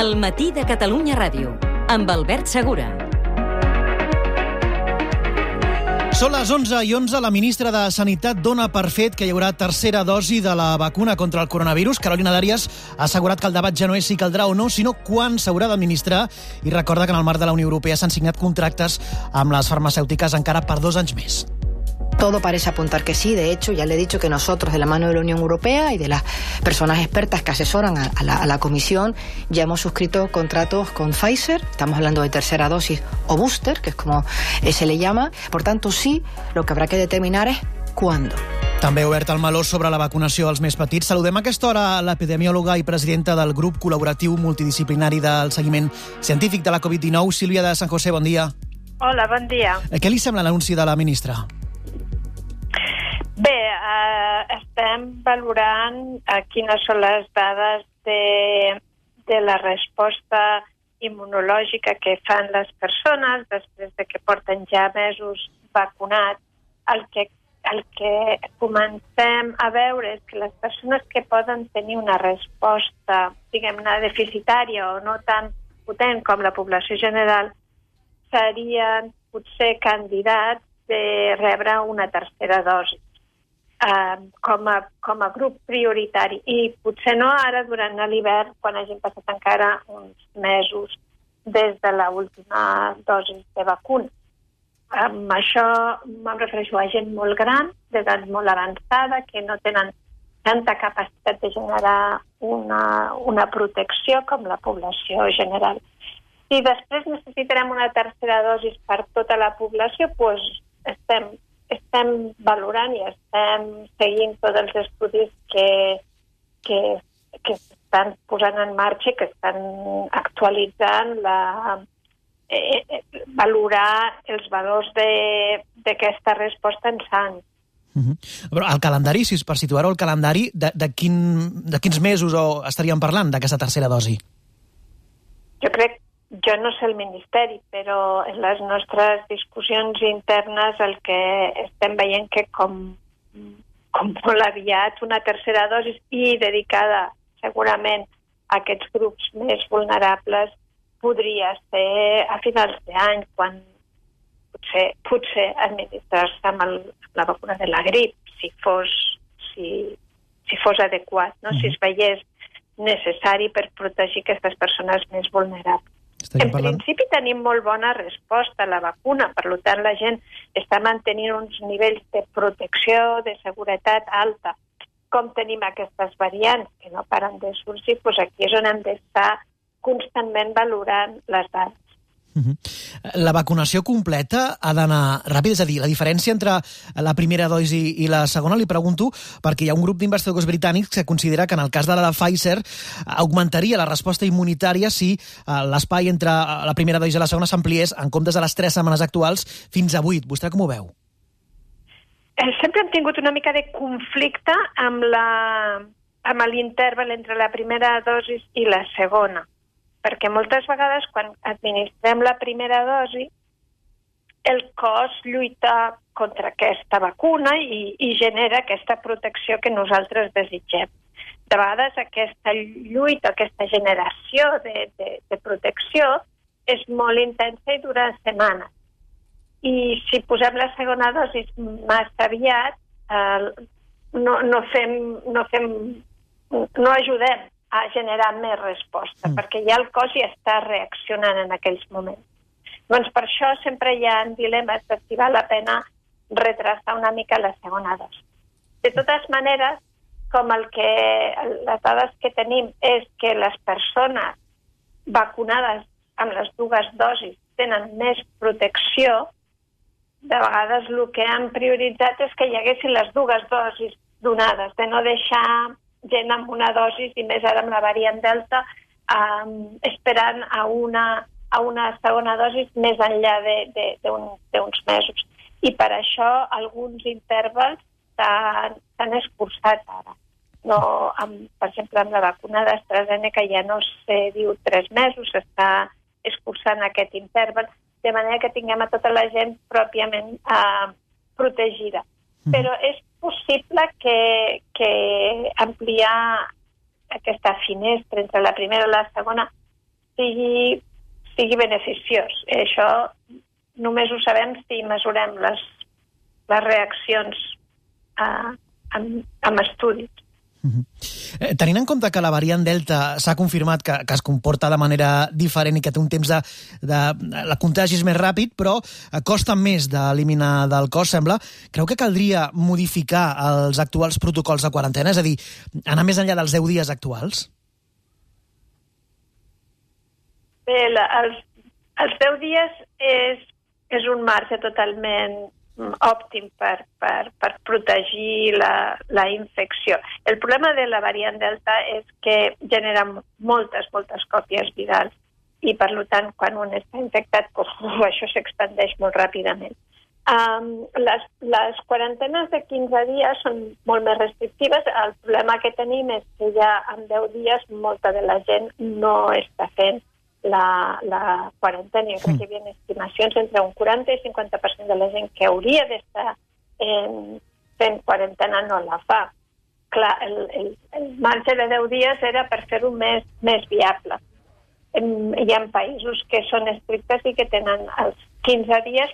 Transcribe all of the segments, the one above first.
El matí de Catalunya Ràdio, amb Albert Segura. Són les 11 i 11. La ministra de Sanitat dona per fet que hi haurà tercera dosi de la vacuna contra el coronavirus. Carolina Dàries ha assegurat que el debat ja no és si caldrà o no, sinó quan s'haurà d'administrar i recorda que en el marc de la Unió Europea s'han signat contractes amb les farmacèutiques encara per dos anys més. Todo parece apuntar que sí. De hecho, ya le he dicho que nosotros, de la mano de la Unión Europea y de las personas expertas que asesoran a, a, la, a, la, Comisión, ya hemos suscrito contratos con Pfizer. Estamos hablando de tercera dosis o booster, que es como se le llama. Por tanto, sí, lo que habrá que determinar es cuándo. També obert el meló sobre la vacunació als més petits. Saludem a aquesta hora l'epidemiòloga i presidenta del grup col·laboratiu multidisciplinari del seguiment científic de la Covid-19, Sílvia de San José. Bon dia. Hola, bon dia. Què li sembla l'anunci de la ministra? Eh, estem valorant eh, quines són les dades de, de la resposta immunològica que fan les persones després de que porten ja mesos vacunats. El que, el que comencem a veure és que les persones que poden tenir una resposta, diguem-ne, deficitària o no tan potent com la població general, serien potser candidats de rebre una tercera dosi eh, com, a, com a grup prioritari i potser no ara durant l'hivern quan hagin passat encara uns mesos des de l'última dosi de vacuna. Amb això me'n refereixo a gent molt gran, d'edat molt avançada, que no tenen tanta capacitat de generar una, una protecció com la població general. Si després necessitarem una tercera dosi per tota la població, doncs estem estem valorant i estem seguint tots els estudis que, que, que estan posant en marxa que estan actualitzant la, eh, eh, valorar els valors d'aquesta resposta en sang. Uh -huh. Però el calendari, si per situar-ho, el calendari, de, de, quin, de quins mesos o estaríem parlant d'aquesta tercera dosi? Jo crec jo no sé el Ministeri, però en les nostres discussions internes el que estem veient que com, com molt aviat una tercera dosi i dedicada segurament a aquests grups més vulnerables podria ser a finals d'any, quan potser, potser administrar-se amb, el, amb la vacuna de la grip, si fos, si, si fos adequat, no? Mm -hmm. si es veiés necessari per protegir aquestes persones més vulnerables. Estaríem en parlant... principi tenim molt bona resposta a la vacuna, per tant la gent està mantenint uns nivells de protecció, de seguretat alta. Com tenim aquestes variants que no paren de sorgir, doncs aquí és on hem d'estar constantment valorant les dades. -huh. La vacunació completa ha d'anar ràpid, és a dir, la diferència entre la primera dosi i la segona, li pregunto, perquè hi ha un grup d'investigadors britànics que considera que en el cas de la de Pfizer augmentaria la resposta immunitària si eh, l'espai entre la primera dosi i la segona s'ampliés en comptes de les tres setmanes actuals fins a vuit. Vostè com ho veu? Eh, sempre hem tingut una mica de conflicte amb la amb l'interval entre la primera dosi i la segona perquè moltes vegades quan administrem la primera dosi el cos lluita contra aquesta vacuna i, i genera aquesta protecció que nosaltres desitgem. De vegades aquesta lluita, aquesta generació de, de, de protecció és molt intensa i dura setmanes. I si posem la segona dosi massa aviat, eh, no, no, fem, no, fem, no ajudem a generar més resposta, mm. perquè ja el cos ja està reaccionant en aquells moments. Doncs per això sempre hi ha dilemes de si val la pena retrasar una mica la segona dosi. De totes maneres, com el que, les dades que tenim és que les persones vacunades amb les dues dosis tenen més protecció, de vegades el que han prioritzat és que hi haguessin les dues dosis donades, de no deixar gent amb una dosi i més ara amb la variant Delta um, esperant a una, a una segona dosi més enllà d'uns un, mesos. I per això alguns intervals s'han escurçat ara. No, amb, per exemple, amb la vacuna d'AstraZeneca ja no se diu tres mesos, s'està escurçant aquest interval, de manera que tinguem a tota la gent pròpiament eh, protegida. Mm. Però és possible que, que ampliar aquesta finestra entre la primera i la segona sigui, sigui beneficiós. I això només ho sabem si mesurem les, les reaccions uh, amb, amb estudis. Eh, tenint en compte que la variant Delta s'ha confirmat que, que es comporta de manera diferent i que té un temps de... de la contagi és més ràpid, però eh, costa més d'eliminar del cos, sembla. Creu que caldria modificar els actuals protocols de quarantena? És a dir, anar més enllà dels 10 dies actuals? Bé, la, els, els 10 dies és, és un marge totalment òptim per, per, per protegir la, la infecció. El problema de la variant Delta és que genera moltes, moltes còpies virals i, per tant, quan un està infectat, uf, això s'expandeix molt ràpidament. Um, les, les quarantenes de 15 dies són molt més restrictives. El problema que tenim és que ja en 10 dies molta de la gent no està fent la, la quarantena. Jo crec que hi havia estimacions entre un 40 i 50% de la gent que hauria d'estar fent quarantena no la fa. Clar, el, el, el marge de 10 dies era per fer-ho més, més viable. Hi ha països que són estrictes i que tenen els 15 dies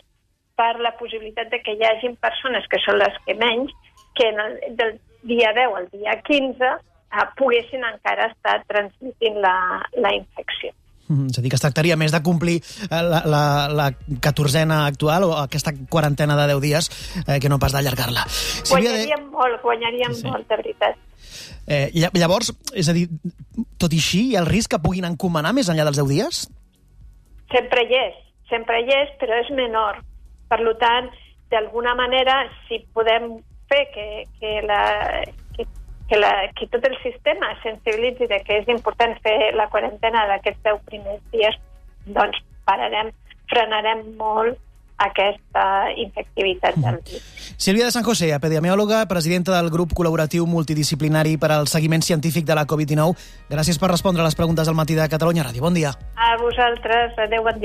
per la possibilitat de que hi hagin persones que són les que menys, que en el, del dia 10 al dia 15 eh, poguessin encara estar transmitint la, la infecció. Mm, és a dir, que es tractaria més de complir eh, la, la, la catorzena actual o aquesta quarantena de 10 dies eh, que no pas d'allargar-la. Guanyaríem de... molt, guanyaríem sí, sí. molt, de veritat. Eh, llavors, és a dir, tot i així, hi ha el risc que puguin encomanar més enllà dels 10 dies? Sempre hi és, sempre hi és, però és menor. Per tant, d'alguna manera, si podem fer que, que la, que, la, que tot el sistema sensibilitzi de que és important fer la quarantena d'aquests 10 primers dies, doncs pararem, frenarem molt aquesta infectivitat del virus. Sílvia de San José, epidemiòloga, presidenta del grup col·laboratiu multidisciplinari per al seguiment científic de la Covid-19. Gràcies per respondre a les preguntes del matí de Catalunya Ràdio. Bon dia. A vosaltres. Adéu, bon dia.